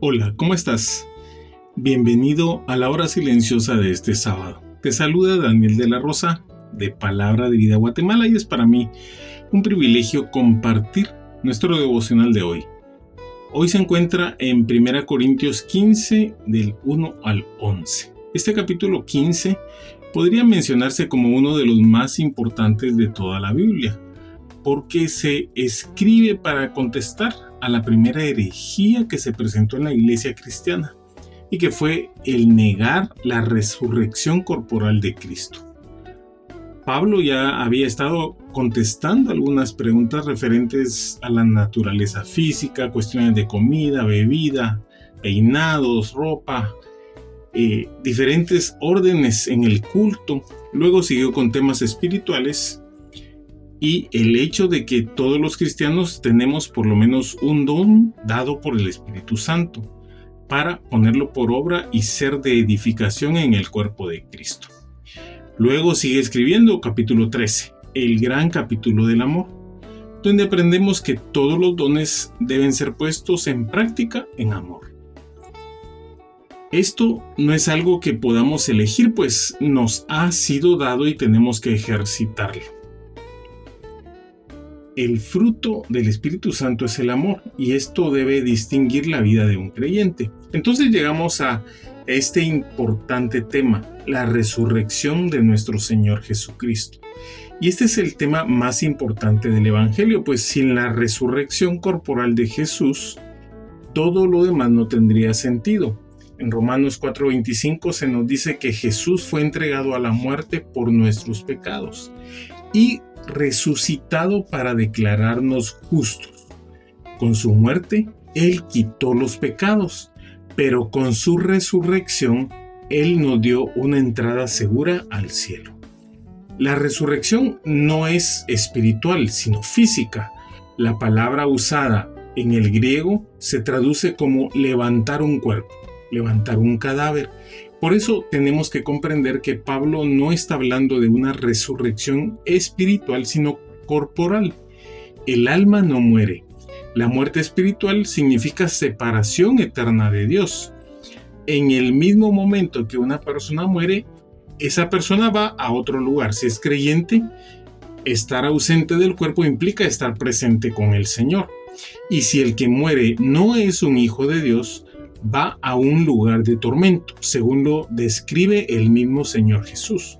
Hola, ¿cómo estás? Bienvenido a la hora silenciosa de este sábado. Te saluda Daniel de la Rosa de Palabra de Vida Guatemala y es para mí un privilegio compartir nuestro devocional de hoy. Hoy se encuentra en 1 Corintios 15 del 1 al 11. Este capítulo 15 podría mencionarse como uno de los más importantes de toda la Biblia, porque se escribe para contestar a la primera herejía que se presentó en la iglesia cristiana y que fue el negar la resurrección corporal de Cristo. Pablo ya había estado contestando algunas preguntas referentes a la naturaleza física, cuestiones de comida, bebida, peinados, ropa, eh, diferentes órdenes en el culto. Luego siguió con temas espirituales y el hecho de que todos los cristianos tenemos por lo menos un don dado por el Espíritu Santo para ponerlo por obra y ser de edificación en el cuerpo de Cristo. Luego sigue escribiendo capítulo 13, el gran capítulo del amor, donde aprendemos que todos los dones deben ser puestos en práctica en amor. Esto no es algo que podamos elegir, pues nos ha sido dado y tenemos que ejercitarlo el fruto del Espíritu Santo es el amor y esto debe distinguir la vida de un creyente. Entonces llegamos a este importante tema, la resurrección de nuestro Señor Jesucristo. Y este es el tema más importante del Evangelio, pues sin la resurrección corporal de Jesús, todo lo demás no tendría sentido. En Romanos 4:25 se nos dice que Jesús fue entregado a la muerte por nuestros pecados y resucitado para declararnos justos. Con su muerte, Él quitó los pecados, pero con su resurrección, Él nos dio una entrada segura al cielo. La resurrección no es espiritual, sino física. La palabra usada en el griego se traduce como levantar un cuerpo, levantar un cadáver. Por eso tenemos que comprender que Pablo no está hablando de una resurrección espiritual, sino corporal. El alma no muere. La muerte espiritual significa separación eterna de Dios. En el mismo momento que una persona muere, esa persona va a otro lugar. Si es creyente, estar ausente del cuerpo implica estar presente con el Señor. Y si el que muere no es un hijo de Dios, va a un lugar de tormento, según lo describe el mismo Señor Jesús.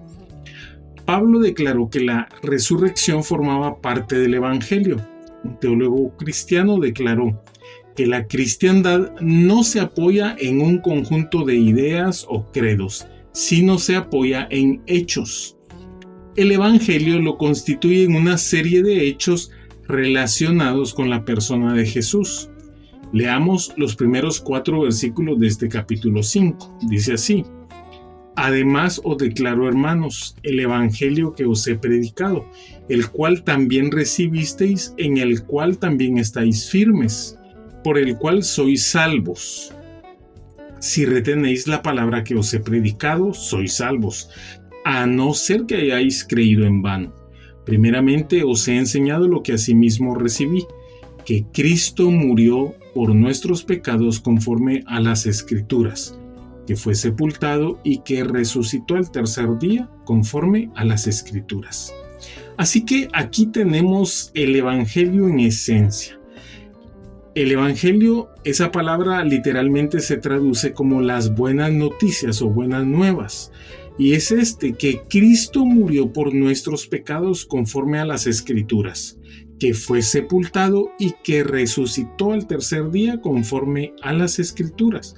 Pablo declaró que la resurrección formaba parte del Evangelio. Un teólogo cristiano declaró que la cristiandad no se apoya en un conjunto de ideas o credos, sino se apoya en hechos. El Evangelio lo constituye en una serie de hechos relacionados con la persona de Jesús. Leamos los primeros cuatro versículos de este capítulo 5. Dice así, Además os declaro, hermanos, el Evangelio que os he predicado, el cual también recibisteis, en el cual también estáis firmes, por el cual sois salvos. Si retenéis la palabra que os he predicado, sois salvos, a no ser que hayáis creído en vano. Primeramente os he enseñado lo que asimismo recibí, que Cristo murió por nuestros pecados conforme a las escrituras, que fue sepultado y que resucitó al tercer día conforme a las escrituras. Así que aquí tenemos el Evangelio en esencia. El Evangelio, esa palabra literalmente se traduce como las buenas noticias o buenas nuevas. Y es este, que Cristo murió por nuestros pecados conforme a las escrituras, que fue sepultado y que resucitó al tercer día conforme a las escrituras.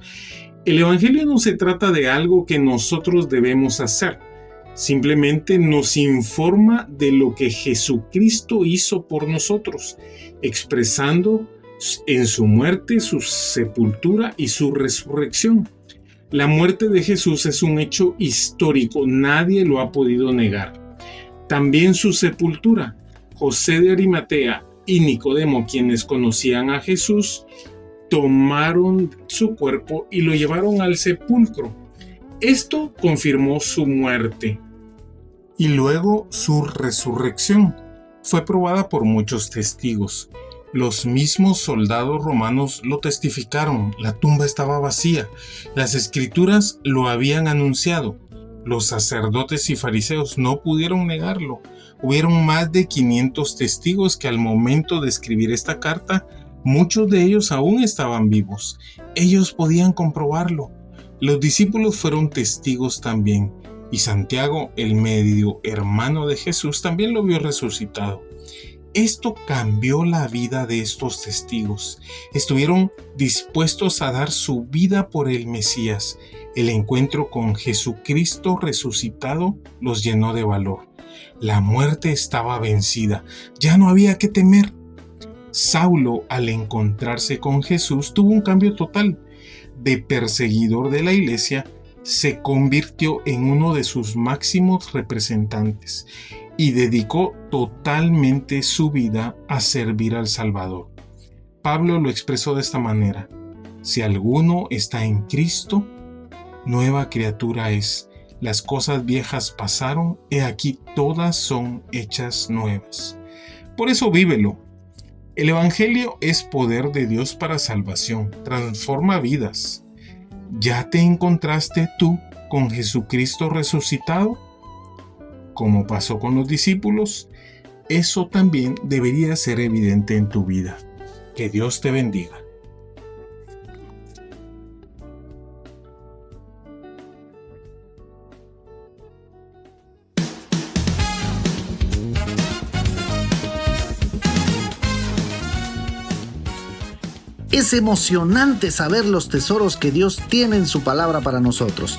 El Evangelio no se trata de algo que nosotros debemos hacer, Simplemente nos informa de lo que Jesucristo hizo por nosotros, expresando en su muerte, su sepultura y su resurrección. La muerte de Jesús es un hecho histórico, nadie lo ha podido negar. También su sepultura. José de Arimatea y Nicodemo, quienes conocían a Jesús, tomaron su cuerpo y lo llevaron al sepulcro. Esto confirmó su muerte. Y luego su resurrección. Fue probada por muchos testigos. Los mismos soldados romanos lo testificaron, la tumba estaba vacía, las escrituras lo habían anunciado, los sacerdotes y fariseos no pudieron negarlo. Hubieron más de 500 testigos que al momento de escribir esta carta, muchos de ellos aún estaban vivos. Ellos podían comprobarlo. Los discípulos fueron testigos también, y Santiago, el medio hermano de Jesús, también lo vio resucitado. Esto cambió la vida de estos testigos. Estuvieron dispuestos a dar su vida por el Mesías. El encuentro con Jesucristo resucitado los llenó de valor. La muerte estaba vencida. Ya no había que temer. Saulo, al encontrarse con Jesús, tuvo un cambio total. De perseguidor de la iglesia, se convirtió en uno de sus máximos representantes y dedicó totalmente su vida a servir al Salvador. Pablo lo expresó de esta manera, si alguno está en Cristo, nueva criatura es, las cosas viejas pasaron, he aquí todas son hechas nuevas. Por eso vívelo. El Evangelio es poder de Dios para salvación, transforma vidas. ¿Ya te encontraste tú con Jesucristo resucitado? Como pasó con los discípulos, eso también debería ser evidente en tu vida. Que Dios te bendiga. Es emocionante saber los tesoros que Dios tiene en su palabra para nosotros.